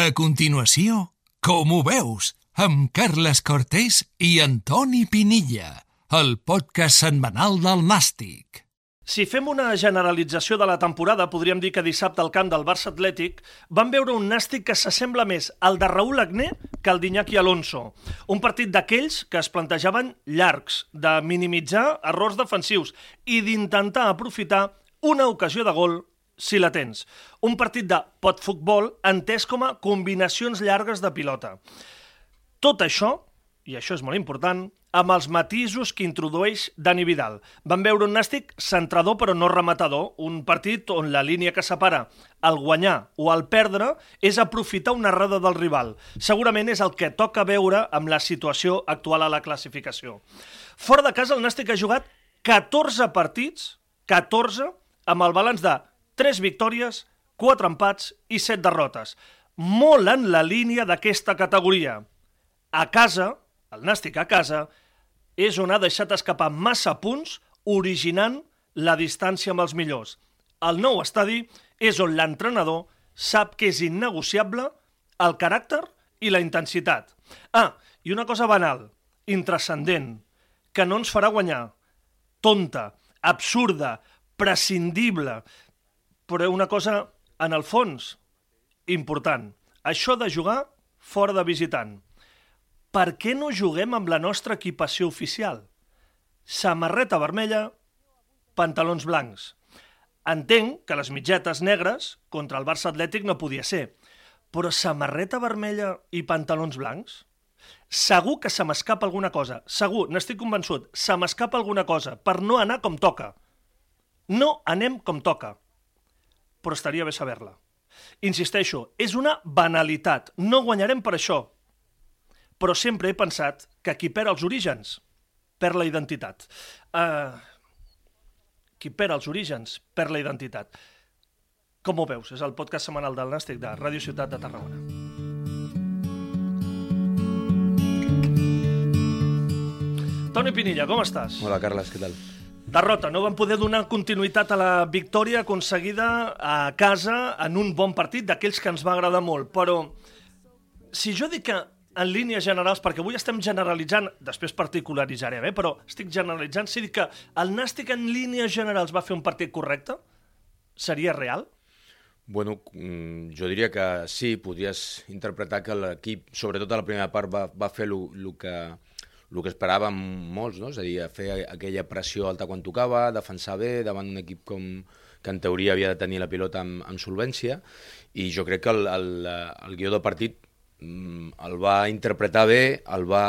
A continuació, com ho veus, amb Carles Cortés i Antoni Pinilla, el podcast setmanal del Nàstic. Si fem una generalització de la temporada, podríem dir que dissabte al camp del Barça Atlètic van veure un nàstic que s'assembla més al de Raúl Agné que al d'Iñaki Alonso. Un partit d'aquells que es plantejaven llargs, de minimitzar errors defensius i d'intentar aprofitar una ocasió de gol si la tens. Un partit de pot-futbol entès com a combinacions llargues de pilota. Tot això, i això és molt important, amb els matisos que introdueix Dani Vidal. Van veure un nàstic centrador però no rematador, un partit on la línia que separa el guanyar o el perdre és aprofitar una errada del rival. Segurament és el que toca veure amb la situació actual a la classificació. Fora de casa el nàstic ha jugat 14 partits, 14, amb el balanç de 3 victòries, 4 empats i 7 derrotes. Molt en la línia d'aquesta categoria. A casa, el Nàstic a casa, és on ha deixat escapar massa punts, originant la distància amb els millors. El nou estadi és on l'entrenador sap que és innegociable el caràcter i la intensitat. Ah, i una cosa banal, intrascendent, que no ens farà guanyar. Tonta, absurda, prescindible, però una cosa, en el fons, important. Això de jugar fora de visitant per què no juguem amb la nostra equipació oficial? Samarreta vermella, pantalons blancs. Entenc que les mitgetes negres contra el Barça Atlètic no podia ser, però samarreta vermella i pantalons blancs? Segur que se m'escapa alguna cosa, segur, n'estic convençut, se m'escapa alguna cosa per no anar com toca. No anem com toca, però estaria bé saber-la. Insisteixo, és una banalitat, no guanyarem per això, però sempre he pensat que qui perd els orígens perd la identitat. Uh, qui perd els orígens perd la identitat. Com ho veus? És el podcast setmanal del Nàstic de Ràdio Ciutat de Tarragona. Toni Pinilla, com estàs? Hola, Carles, què tal? Derrota, no van poder donar continuïtat a la victòria aconseguida a casa en un bon partit d'aquells que ens va agradar molt, però si jo dic que en línies generals, perquè avui estem generalitzant, després particularitzarem, eh, però estic generalitzant, si dic que el Nàstic en línies generals va fer un partit correcte, seria real? Bueno, mm, jo diria que sí, podries interpretar que l'equip, sobretot a la primera part, va, va fer el que, el que esperàvem molts, no? és a dir, fer aquella pressió alta quan tocava, defensar bé davant un equip com, que en teoria havia de tenir la pilota amb, amb solvència, i jo crec que el, el, el guió del partit Mm, el va interpretar bé, el va,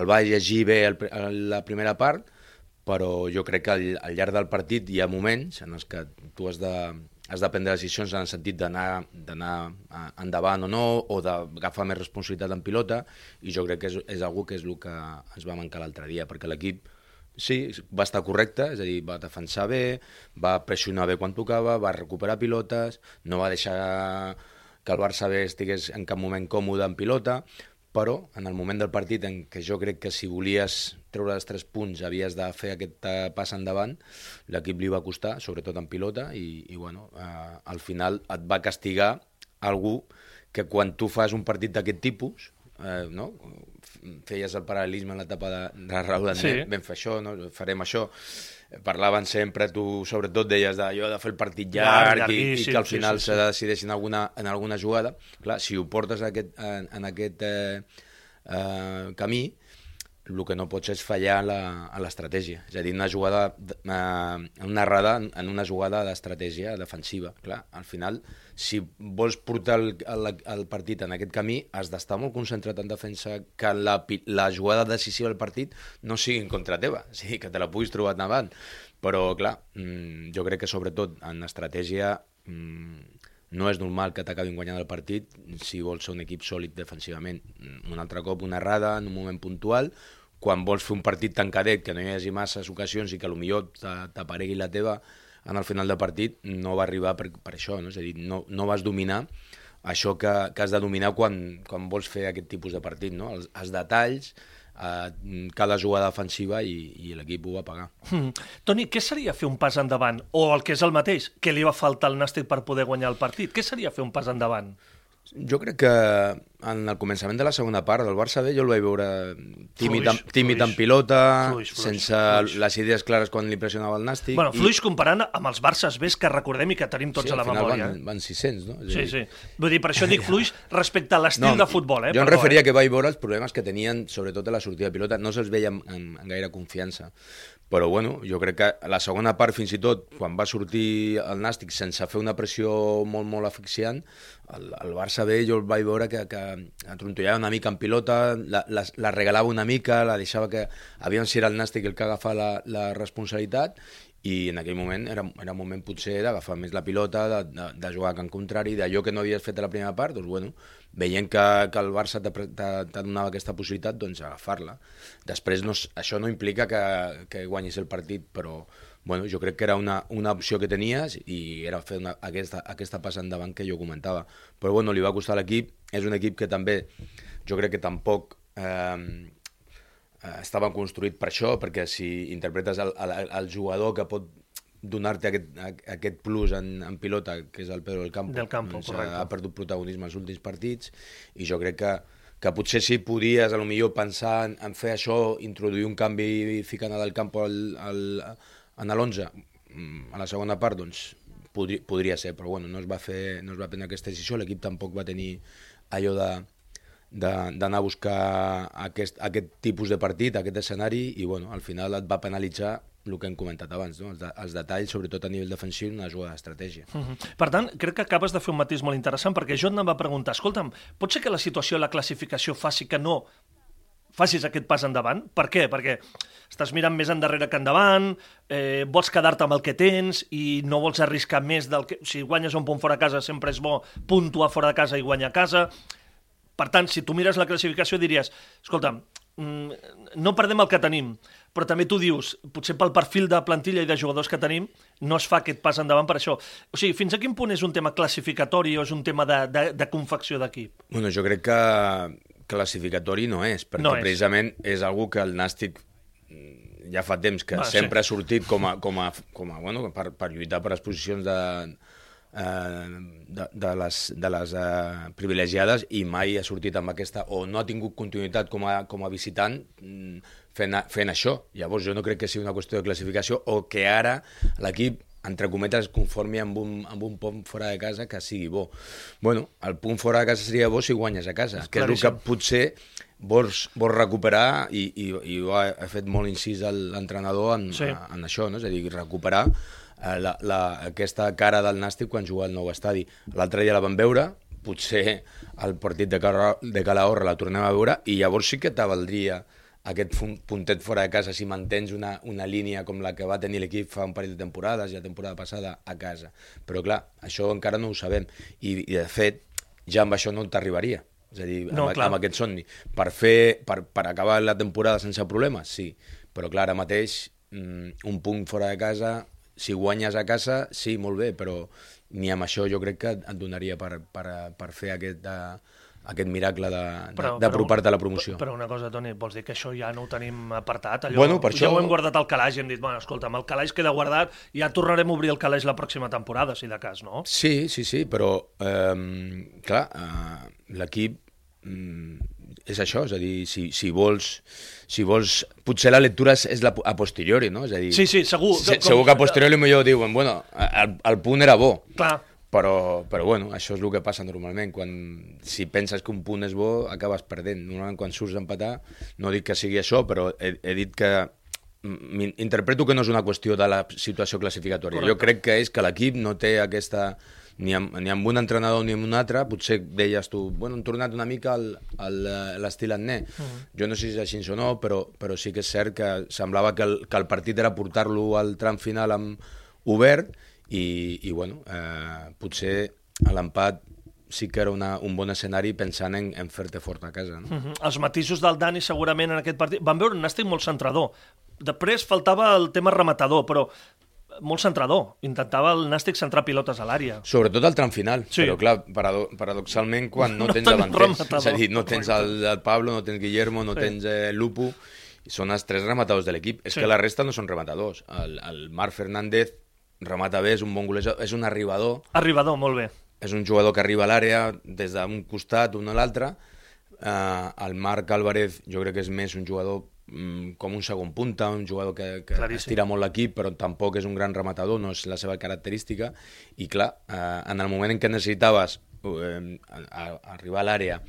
el va llegir bé el, la primera part, però jo crec que al, al llarg del partit hi ha moments en els que tu has de, has de prendre decisions en el sentit d'anar endavant o no, o d'agafar més responsabilitat en pilota, i jo crec que és, és algú que és el que ens va mancar l'altre dia, perquè l'equip sí, va estar correcte, és a dir, va defensar bé, va pressionar bé quan tocava, va recuperar pilotes, no va deixar que el Barça bé estigués en cap moment còmode en pilota, però en el moment del partit en què jo crec que si volies treure els tres punts havies de fer aquest eh, pas endavant, l'equip li va costar, sobretot en pilota, i, i bueno, eh, al final et va castigar algú que quan tu fas un partit d'aquest tipus, eh, no? Feies el paral·lelisme en l'etapa de, de Raúl André, sí. vam fer això, no? farem això, parlaven sempre, tu sobretot deies de, jo de fer el partit llarg, llarg i, i que al final sí, sí, sí. se decideix en alguna, en alguna jugada. Clar, si ho portes aquest, en, en aquest eh, eh, camí, el que no pots és fallar la, a l'estratègia. És a dir, una jugada, eh, una errada en una jugada d'estratègia defensiva. Clar, al final, si vols portar el, el, el partit en aquest camí, has d'estar molt concentrat en defensa que la, la jugada decisiva del partit no sigui en contra teva, sigui, que te la puguis trobar endavant. Però, clar, mm, jo crec que sobretot en estratègia mm, no és normal que t'acabin guanyant el partit si vols ser un equip sòlid defensivament. Un altre cop una errada en un moment puntual, quan vols fer un partit tancadet, que no hi hagi masses ocasions i que potser t'aparegui la teva en el final del partit, no va arribar per, per això, no? és a dir, no, no vas dominar això que, que has de dominar quan, quan vols fer aquest tipus de partit, no? els, els detalls, eh, cada jugada defensiva i, i l'equip ho va pagar. Hmm. Toni, què seria fer un pas endavant? O el que és el mateix, què li va faltar al Nàstic per poder guanyar el partit? Què seria fer un pas endavant? Jo crec que en el començament de la segona part del Barça B jo el vaig veure tímid, Fluix, tímid fluix. amb pilota, Fluix, fluix, sense fluix. les idees clares quan li pressionava el Nàstic. Bueno, fluix comparant amb els Barças Bs que recordem i que tenim tots sí, a la memòria. Van, eh? van 600, no? És Sí, dir, sí. Vull dir, per això dic fluix respecte a l'estil de futbol, eh? Jo em referia eh? que vaig veure els problemes que tenien, sobretot a la sortida de pilota, no se'ls veia amb, amb, amb gaire confiança. Però bueno, jo crec que la segona part, fins i tot, quan va sortir el Nàstic sense fer una pressió molt, molt asfixiant, el, el Barça B jo el vaig veure que, que atrontollava una mica en pilota, la, la, la regalava una mica, la deixava que... Aviam si era el Nàstic el que agafava la, la responsabilitat i en aquell moment era, era un moment potser d'agafar més la pilota, de, de, de jugar a camp contrari, d'allò que no havies fet a la primera part, doncs bueno, veient que, que el Barça te, donava aquesta possibilitat, doncs agafar-la. Després no, això no implica que, que guanyis el partit, però bueno, jo crec que era una, una opció que tenies i era fer una, aquesta, aquesta passa endavant que jo comentava. Però bueno, li va costar l'equip, és un equip que també, jo crec que tampoc eh, eh, estava construït per això, perquè si interpretes el, el, el jugador que pot donar-te aquest, aquest plus en, en pilota, que és el Pedro del Campo, Del Campo, doncs, correcte. ha perdut protagonisme els últims partits, i jo crec que, que potser sí podies, a lo millor, pensar en, en fer això, introduir un canvi ficant a del Campo al, al, en l'11, mm, a la segona part, doncs podri, podria ser, però bueno, no es va fer, no es va prendre aquesta decisió, l'equip tampoc va tenir allò de- d'anar a buscar aquest, aquest tipus de partit, aquest escenari, i bueno, al final et va penalitzar el que hem comentat abans, no? els, de, els detalls, sobretot a nivell defensiu, una jugada d'estratègia. Mhm. Per tant, crec que acabes de fer un matís molt interessant, perquè jo et va preguntar, escolta'm, pot ser que la situació, la classificació faci que no facis aquest pas endavant? Per què? Perquè estàs mirant més endarrere que endavant, eh, vols quedar-te amb el que tens i no vols arriscar més del que... Si guanyes un punt fora de casa sempre és bo puntuar fora de casa i guanyar a casa. Per tant, si tu mires la classificació diries, escolta'm, mm, no perdem el que tenim, però també tu dius, potser pel perfil de plantilla i de jugadors que tenim, no es fa aquest pas endavant per això. O sigui, fins a quin punt és un tema classificatori o és un tema de, de, de confecció d'equip? Bueno, jo crec que classificatori no és, perquè No és. precisament és algú que el Nàstic mm, ja fa temps que Ah, ah, sí. sempre ha sortit com a, com a, com a bueno, per, per lluitar per les posicions de, de, de les, de les eh, privilegiades i mai ha sortit amb aquesta, o no ha tingut continuïtat com a, com a visitant mm, fent, a- fent això. Llavors jo no crec que sigui una qüestió de classificació o que ara l'equip entre cometes, conformi amb un, amb un punt fora de casa que sigui bo. Bueno, el punt fora de casa seria bo si guanyes a casa, que és el que potser vols, vols recuperar i, i, i ho ha, ha fet molt incís l'entrenador en, sí. en això, no? és a dir, recuperar eh, la, la, aquesta cara del Nàstic quan juga al nou estadi. L'altre dia la vam veure, potser el partit de, Cala, de Calahorra la tornem a veure i llavors sí que te valdria aquest puntet fora de casa si mantens una, una línia com la que va tenir l'equip fa un parell de temporades i la temporada passada a casa. Però clar, això encara no ho sabem i, i de fet ja amb això no t'arribaria. És a dir, No, amb, clar. amb aquest somni. Per, fer, per, per acabar la temporada sense problemes, sí. Però clar, ara mateix, mm, un punt fora de casa, si guanyes a casa, sí, molt bé, però ni amb això jo crec que et donaria per, per, per fer aquest, de, aquest miracle de- d'apropar-te a la promoció. Però una cosa, Toni, vols dir que això ja no ho tenim apartat? Allò, Bueno, per ja això- ho hem guardat al calaix i hem dit, bueno, escolta'm, el calaix queda guardat i ja tornarem a obrir el calaix la pròxima temporada, si de cas, no? Sí, sí, sí, però eh, clar, eh, l'equip és això, és a dir, si, si vols si vols, potser la lectura és, és la, a posteriori, no? És a dir, Sí, sí, segur. Se, Com- segur que a posteriori millor diuen, bueno, el, el punt era bo, Clar, però, però bueno, això és el que passa normalment. Quan, si penses que un punt és bo, acabes perdent. Normalment quan surts d'empatar, no dic que sigui això, però he, he dit que interpreto que no és una qüestió de la situació classificatòria. Correcte. Jo crec que és que l'equip no té aquesta... Ni amb, ni amb un entrenador ni amb un altre, potser deies tu, bueno, han tornat una mica al, al, eh, l'estil Anné. Jo no sé si és així o no, però, però sí que és cert que semblava que el, que el partit era portar-lo al tram final amb obert i, i bueno, eh, potser a l'empat sí que era una, un bon escenari pensant en, en fer-te fort a casa. No? Mhm. Els matisos del Dani segurament en aquest partit... Van veure un Nàstic molt centrador. Després faltava el tema rematador, però molt centrador. Intentava el Nàstic centrar pilotes a l'àrea. Sobretot al tram final, Sí. però clar, parado paradoxalment quan no, No tens davanters, és a dir, no tens el, el Pablo, no tens Guillermo, no Sí. tens eh, Lupo, són els tres rematadors de l'equip. És Sí. que la resta no són rematadors. El, el Marc Fernández remata bé, és un bon golejador, és un arribador, Arribador, molt bé. és un jugador que arriba a l'àrea des d'un costat, d'un a l'altre. Eh, el Marc Álvarez jo crec que és més un jugador com un segon punta, un jugador que, que Claríssim. estira molt l'equip, però tampoc és un gran rematador, no és la seva característica. I clar, eh, en el moment en què necessitaves eh, a, a, arribar a l'àrea,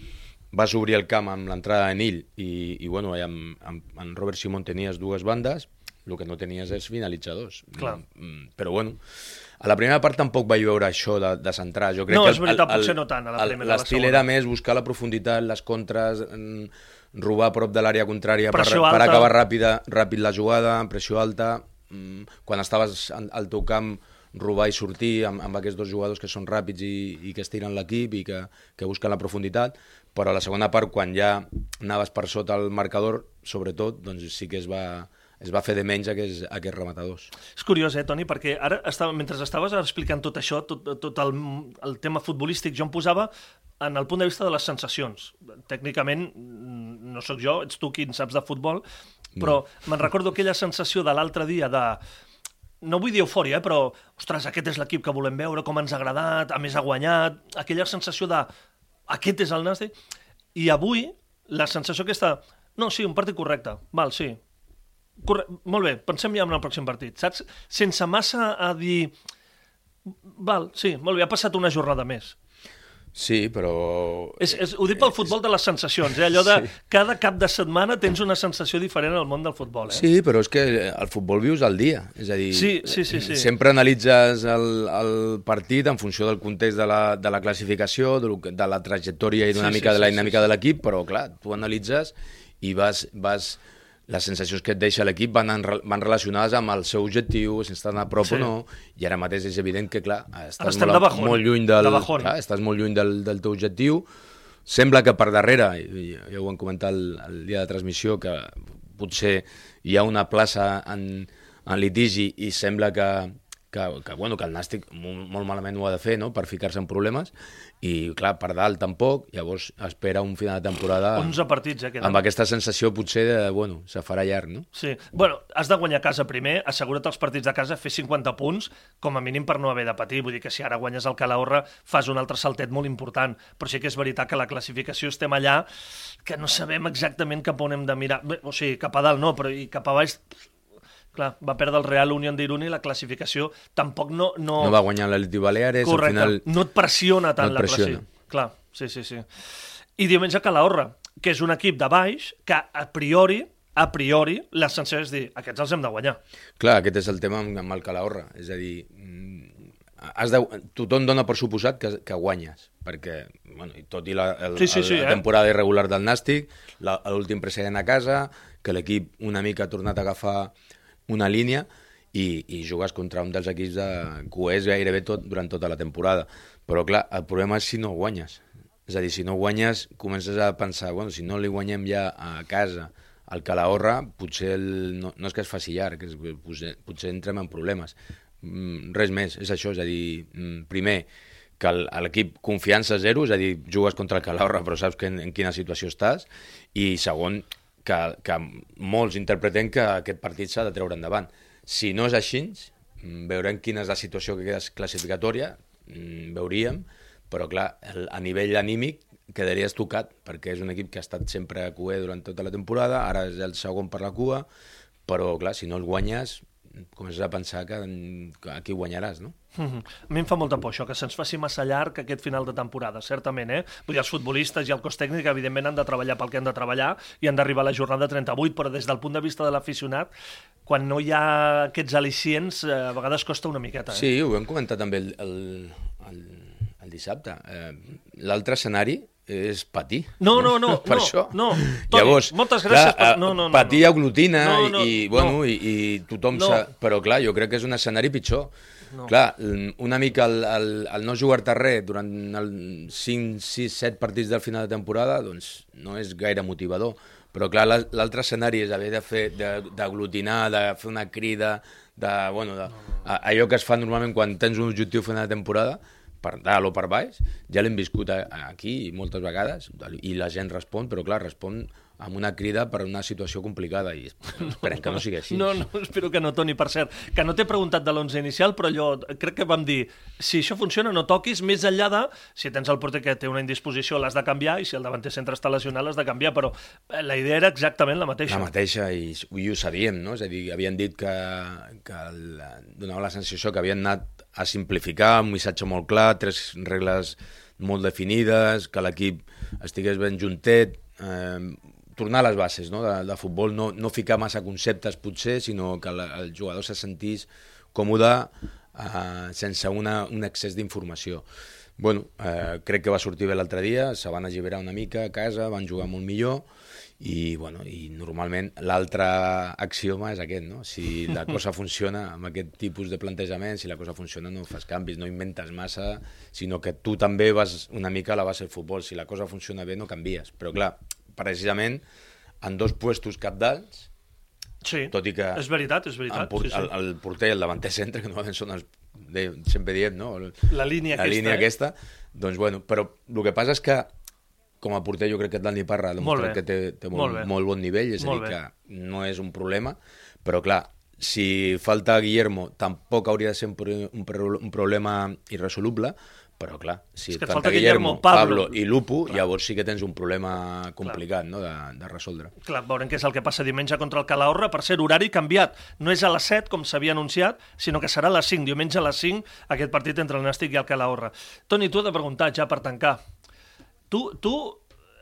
vas obrir el camp amb l'entrada de Nil i, i bueno, amb, amb, amb Robert Simon tenies dues bandes, el que no tenies és finalitzadors. Clar. Mm, Però bueno, a la primera part tampoc vaig veure això de, de centrar. Jo crec No, que és veritat, potser no tant, a la primera, L'estil era més buscar la profunditat, les contres, mm, robar a prop de l'àrea contrària per, Pressió per alta. acabar ràpida, ràpid la jugada, amb pressió alta, mm, quan estaves en- al teu camp robar i sortir amb, amb aquests dos jugadors que són ràpids i, i que estiren l'equip i que, que busquen la profunditat, però a la segona part, quan ja anaves per sota el marcador, sobretot, doncs sí que es va, es va fer de menys aquests, aquests rematadors. És curiós, eh, Toni, perquè ara, estava, mentre estaves explicant tot això, tot, tot el, el tema futbolístic, jo em posava en el punt de vista de les sensacions. Tècnicament, mm, no sóc jo, ets tu qui en saps de futbol, però me'n recordo aquella sensació de l'altre dia de no vull dir eufòria, eh, però, ostres, aquest és l'equip que volem veure, com ens ha agradat, a més ha guanyat, aquella sensació de aquest és el Nàstic, i avui la sensació aquesta, no, sí, un partit correcte, val, sí, Corre... Molt bé, pensem ja en el pròxim partit, saps? Sense massa a dir... Val, sí, molt bé, ha passat una jornada més. Sí, però... És, és, ho dic pel futbol de les sensacions, eh? allò de Sí. cada cap de setmana tens una sensació diferent al món del futbol. Eh? Sí, però és que el futbol vius al dia. És a dir, Sí, sí, sí, sí. sempre analitzes el, el partit en funció del context de la, de la classificació, de, de la trajectòria i una Sí, mica sí, de la sí, dinàmica de l'equip, però clar, tu analitzes i vas, vas les sensacions que et deixa l'equip van, en, van relacionades amb el seu objectiu, si estan a prop Sí. o no, i ara mateix és evident que, clar, estàs molt, de bajón, molt lluny del, de clar, estàs molt lluny del, del teu objectiu, sembla que per darrere, ja ho vam comentar el, el dia de transmissió, que potser hi ha una plaça en, en litigi i sembla que, que, que, bueno, que el Nàstic molt, malament ho ha de fer no? per ficar-se en problemes i clar, per dalt tampoc, llavors espera un final de temporada 11 partits, eh, queden. amb aquesta sensació potser de, bueno, se farà llarg, no? Sí. Bueno, has de guanyar a casa primer, assegura't els partits de casa, fer 50 punts, com a mínim per no haver de patir. Vull dir que si ara guanyes el Calahorra fas un altre saltet molt important. Però sí que és veritat que la classificació estem allà, que no sabem exactament cap on hem de mirar. Bé, o sigui, cap a dalt no, però i cap a baix... Clar, va perdre el Real Unión d'Irun i la classificació tampoc no... No, No va guanyar l'Atleti Baleares, Correcte, al final... no et pressiona tant no et la pressiona. classificació. Clar, sí, sí, sí. I diumenge Calahorra, que és un equip de baix que a priori, a priori, la sensació és dir, aquests els hem de guanyar. Clar, aquest és el tema amb, el Calahorra. És a dir, mm, has de, tothom dona per suposat que, que guanyes, perquè, bueno, i tot i la, el, Sí, sí, sí, el, eh? la temporada irregular del Nàstic, la- l'últim precedent a casa, que l'equip una mica ha tornat a agafar una línia i, i jugues contra un dels equips de QS gairebé tot, durant tota la temporada. Però, clar, el problema és si no guanyes. És a dir, si no guanyes, comences a pensar, bueno, si no li guanyem ja a casa al Calahorra, potser el, no, no és que es faci llarg, és que potser, potser entrem en problemes. Mm, res més, és això, és a dir, mm, primer, que l'equip confiança zero, és a dir, jugues contra el Calahorra però saps que en, en quina situació estàs, i segon, que, que molts interpretem que aquest partit s'ha de treure endavant. Si no és així, mm, veurem quina és la situació que queda classificatòria, mm, veuríem, però clar, el, a nivell anímic quedaries tocat, perquè és un equip que ha estat sempre a QE durant tota la temporada, ara és el segon per la cua, però clar, si no el guanyes, comences a pensar que, que aquí guanyaràs, no? Mhm. A mi em fa molta por això, que se'ns faci massa llarg aquest final de temporada, certament, eh? Vull dir, els futbolistes i el cos tècnic, evidentment, han de treballar pel que han de treballar i han d'arribar a la jornada 38, però des del punt de vista de l'aficionat, quan no hi ha aquests al·licients, eh, a vegades costa una miqueta, eh? Sí, ho vam comentar també el, el, el, el dissabte. Eh, L'altre escenari és patir. No, no, no, per no, això. no. Toni, Llavors, moltes gràcies Clar, per- no, no, no, patir no. aglutina No, no, i, i, bueno, no. i, i tothom No. no. Però clar, jo crec que és un escenari pitjor. No. Clar, una mica el, el, el no jugar-te res durant el 5, 6, 7 partits del final de temporada, doncs no és gaire motivador. Però clar, la- l'altre escenari és haver de fer, de- d'aglutinar, de, fer una crida, de, bueno, de, a, allò que es fa normalment quan tens un objectiu final de temporada, per dalt o per baix, ja l'hem viscut aquí moltes vegades i la gent respon, però clar, respon amb una crida per una situació complicada i esperem que no sigui així. No, no, espero que no, Toni, per cert. Que no t'he preguntat de l'11 inicial, però allò, crec que vam dir, si això funciona, no toquis, més enllà de, si tens el porter que té una indisposició, l'has de canviar, i si el davanter centre està lesionat, l'has de canviar, però eh, la idea era exactament la mateixa. La mateixa, i, i ho sabíem, no? És a dir, havien dit que, que el, donava la sensació que havien anat a simplificar, un missatge molt clar, tres regles molt definides, que l'equip estigués ben juntet, eh, tornar a les bases no? de, de futbol, no, no ficar massa conceptes potser, sinó que la, el jugador se sentís còmode eh, sense una, un excés d'informació. Bueno, eh, crec que va sortir bé l'altre dia, se van alliberar una mica a casa, van jugar molt millor, i, bueno, i normalment l'altre axioma és aquest, no? Si la cosa funciona amb aquest tipus de plantejament, si la cosa funciona no fas canvis, no inventes massa, sinó que tu també vas una mica a la base del futbol. Si la cosa funciona bé no canvies. Però clar, precisament en dos puestos capdals, Sí, tot i que és veritat, és veritat. el, sí, sí. el, el porter i el davanter centre, que normalment són els, de, sempre diem, no? La línia la aquesta, línia eh? aquesta, doncs bueno, però el que passa és que com a porter jo crec que Dani Parra ha Molt demostrat que té, té Molt molt, bé. molt bon nivell, és a Molt dir, bé. que no és un problema, però clar, si falta Guillermo tampoc hauria de ser un, un, un problema irresoluble, però clar, si És que et falta Guillermo, Guillermo, Pablo. Pablo, i Lupo, llavors sí que tens un problema complicat no, de, de resoldre. Clar, veurem què és el que passa diumenge contra el Calahorra. Per ser horari canviat. No és a les 7, com s'havia anunciat, sinó que serà a les 5. Diumenge a les 5, aquest partit entre el Nàstic i el Calahorra. Toni, tu he de preguntar, ja per tancar. Tu, tu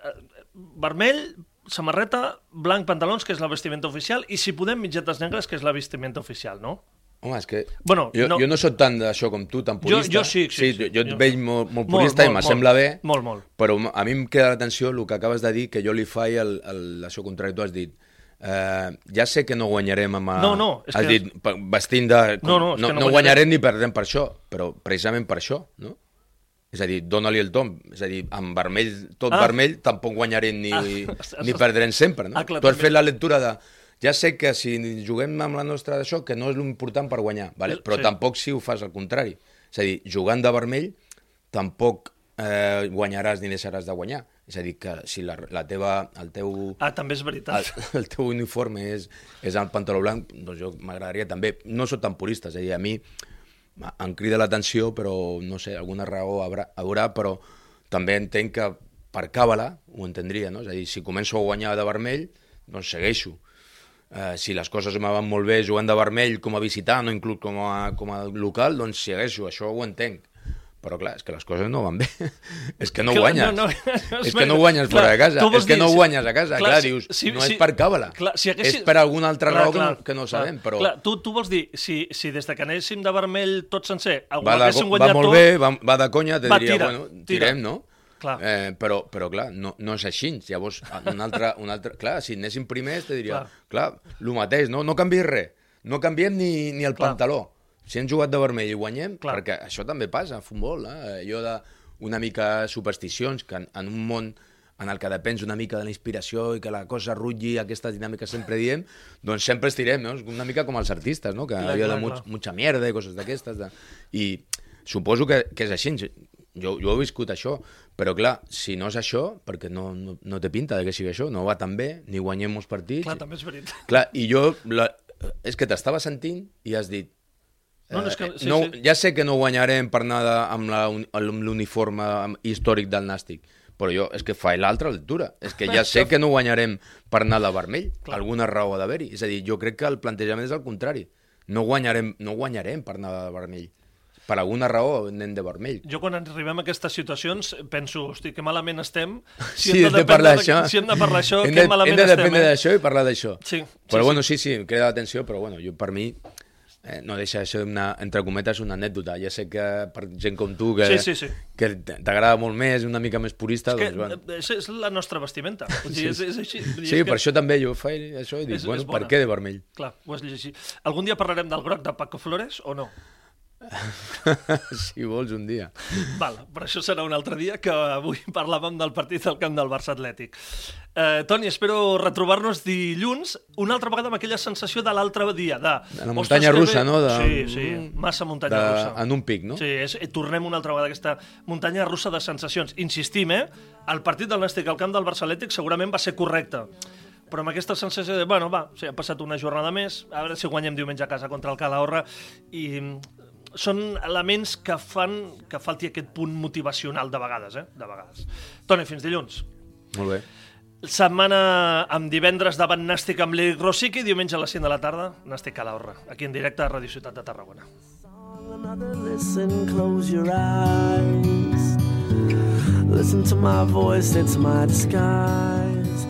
eh, vermell, samarreta, blanc, pantalons, que és la vestimenta oficial, i si podem, mitgetes negres, que és la vestimenta oficial, no? Home, és que Bueno, jo, no- jo no sóc tant d'això com tu, tan Jo- purista. jo sí, sí, sí. jo, jo et Jo- veig molt, molt purista molt, i me molt. sembla bé, Molt, molt. però a mi em queda l'atenció el que acabes de dir, que jo li faig el, el, això contrari. Tu has dit, eh, ja sé que no guanyarem amb... a- No, no, és has que- dit, vestint de... No, no, és no, que no no guanyarem. guanyarem ni perdrem per això, però precisament per això, no? És a dir, dona-li el tom. És a dir, amb vermell, tot Ah. vermell, tampoc guanyarem ni, Ah, ni perdrem sempre, no? Ah, clar, tu has fet la lectura de... Ja sé que si juguem amb la nostra d'això, que no és l'important per guanyar, vale? però Sí. tampoc si ho fas al contrari. És a dir, jugant de vermell, tampoc eh, guanyaràs ni deixaràs de guanyar. És a dir, que si la, la teva, el teu Ah, també és el, veritat. el teu uniforme és, és el pantaló blanc, doncs jo m'agradaria també, no sóc tan purista, és a dir, a mi em crida l'atenció, però no sé, alguna raó haurà, haurà, però també entenc que per càbala ho entendria, no? És a dir, si començo a guanyar de vermell, doncs segueixo. Eh, si les coses me van molt bé jugant de vermell com a visitant o inclús com a, com a local, doncs segueixo, això ho entenc. Però clar, és que les coses no van bé. és que no Clar, guanyes. no, no, és que no guanyes clar, fora de casa. És que dir, no si- guanyes a casa. clar, Clar, si- dius, si- no si- és per càbala. Clar, si haguessis- És per alguna altra Clar, raó que clar, no, que no clar, sabem, però... Clar, tu, tu vols dir, si, si des de que anéssim de vermell tot sencer, va, de, va molt tot... bé, va, va de conya, te Va, diria, tira, bueno, tira. tirem, no? Clar. Eh, però, però, clar, no, no és així. Llavors, un altre, un altre... Clar, si anéssim primers, te diria, clar, el mateix, no, no canviïs res. No canviem ni, ni el Clar. pantaló. Si hem jugat de vermell i guanyem, Clar. perquè això també passa a futbol, eh? allò de una mica supersticions, que en, en un món en el que depens una mica de la inspiració i que la cosa rutlli, aquestes dinàmiques sempre diem, doncs sempre estirem, no? Una mica com els artistes, no? Que Clar, allò clar, de much, clar. mucha mierda i coses d'aquestes. De... I suposo que, que és així. Jo, jo he viscut això, però clar, si no és això, perquè no, no, no té pinta de que sigui això, no va tan bé, ni guanyem molts partits. Clar, també és veritat. Clar, i jo, la, és que t'estava sentint i has dit, No, no, és que- eh, sí, no, sí. ja sé que no guanyarem per nada amb l'uniforme històric del Nàstic, però jo és que faig l'altra lectura. És que ja sé que no guanyarem per anar de vermell. Clar. Alguna raó ha d'haver-hi. És a dir, jo crec que el plantejament és el contrari. No guanyarem, no guanyarem per anar de vermell. Per alguna raó anem de vermell. Jo quan arribem a aquestes situacions penso, hosti, que malament estem. Sí, hem de dependre parlar de- d'això. Si hem de parlar d'això, hem que de, malament hem de estem. dependre eh? d'això i parlar d'això. Sí, sí, però sí. bueno, sí, sí, em crida l'atenció, però bueno, jo per mi eh, no deixa de ser una, entre cometes, una anècdota. Ja sé que per gent com tu, que, Sí, sí, sí. que t'agrada molt més, una mica més purista, És que doncs, bueno. eh, és, és la nostra vestimenta. Vull dir, és, és així. Sí, és per que- això també jo faig això i dic, És- bueno, és per què de vermell? Clar, ho has llegit. Algun dia parlarem del groc de Paco Flores o no? si vols, un dia. Val, però això serà un altre dia, que avui parlàvem del partit del camp del Barça Atlètic. Eh, Toni, espero retrobar-nos dilluns, una altra vegada amb aquella sensació de l'altre dia, de... De la muntanya "Ostres, que russa, bé". no? De- Sí, sí, massa muntanya de, russa. En un pic, no? Sí, és, eh, tornem una altra vegada a aquesta muntanya russa de sensacions. Insistim, eh? El partit del Nàstic al camp del Barça Atlètic segurament va ser correcte, però amb aquesta sensació de, bueno, va, sí, ha passat una jornada més, a veure si guanyem diumenge a casa contra el Calahorra, i són elements que fan que falti aquest punt motivacional de vegades, eh? De vegades. Toni, fins dilluns. Molt bé. Setmana amb divendres davant Nàstic amb l'Eric Rosic i diumenge a les 5 de la tarda Nàstic Calahorra, aquí en directe a Ràdio Ciutat de Tarragona. Listen, close your eyes. Listen to my voice, it's my disguise.